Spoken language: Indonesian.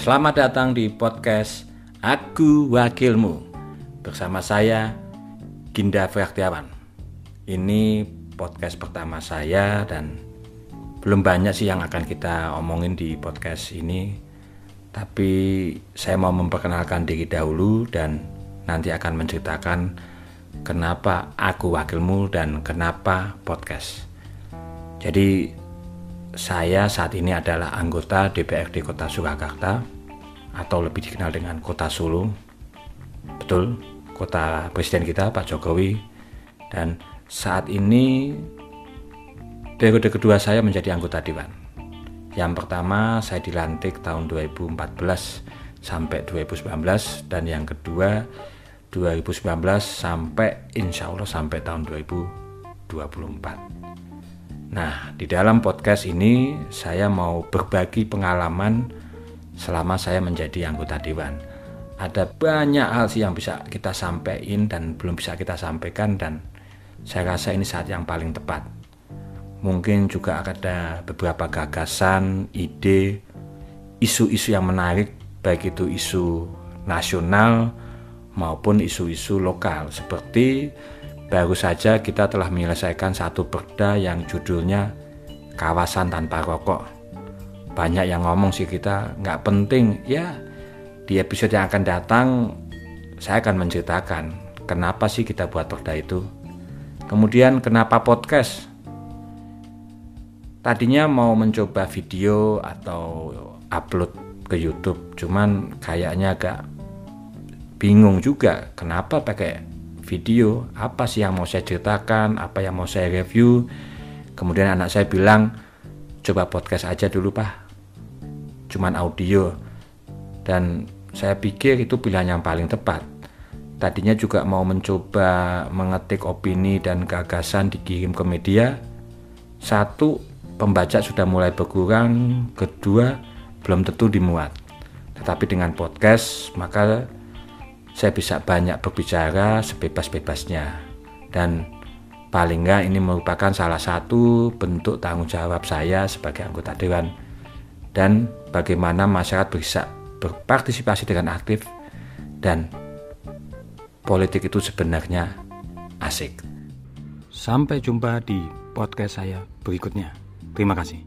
Selamat datang di podcast Aku Wakilmu bersama saya Ginda Fraktiawan. Ini podcast pertama saya dan belum banyak sih yang akan kita omongin di podcast ini. Tapi saya mau memperkenalkan diri dahulu dan nanti akan menceritakan kenapa aku wakilmu dan kenapa podcast. Jadi saya saat ini adalah anggota DPRD Kota Surakarta atau lebih dikenal dengan Kota Solo. Betul, kota presiden kita Pak Jokowi dan saat ini periode kedua saya menjadi anggota dewan. Yang pertama saya dilantik tahun 2014 sampai 2019 dan yang kedua 2019 sampai insya Allah sampai tahun 2024. Nah, di dalam podcast ini saya mau berbagi pengalaman selama saya menjadi anggota dewan. Ada banyak hal sih yang bisa kita sampaikan dan belum bisa kita sampaikan dan saya rasa ini saat yang paling tepat. Mungkin juga ada beberapa gagasan, ide, isu-isu yang menarik baik itu isu nasional maupun isu-isu lokal seperti Baru saja kita telah menyelesaikan satu perda yang judulnya Kawasan Tanpa Rokok. Banyak yang ngomong sih kita nggak penting. Ya, di episode yang akan datang saya akan menceritakan kenapa sih kita buat perda itu. Kemudian kenapa podcast? Tadinya mau mencoba video atau upload ke YouTube, cuman kayaknya agak bingung juga kenapa pakai video apa sih yang mau saya ceritakan apa yang mau saya review. Kemudian anak saya bilang coba podcast aja dulu pak. Cuman audio. Dan saya pikir itu pilihan yang paling tepat. Tadinya juga mau mencoba mengetik opini dan gagasan dikirim ke media. Satu pembaca sudah mulai berkurang. Kedua belum tentu dimuat. Tetapi dengan podcast maka saya bisa banyak berbicara sebebas-bebasnya dan paling nggak ini merupakan salah satu bentuk tanggung jawab saya sebagai anggota dewan dan bagaimana masyarakat bisa berpartisipasi dengan aktif dan politik itu sebenarnya asik. Sampai jumpa di podcast saya berikutnya. Terima kasih.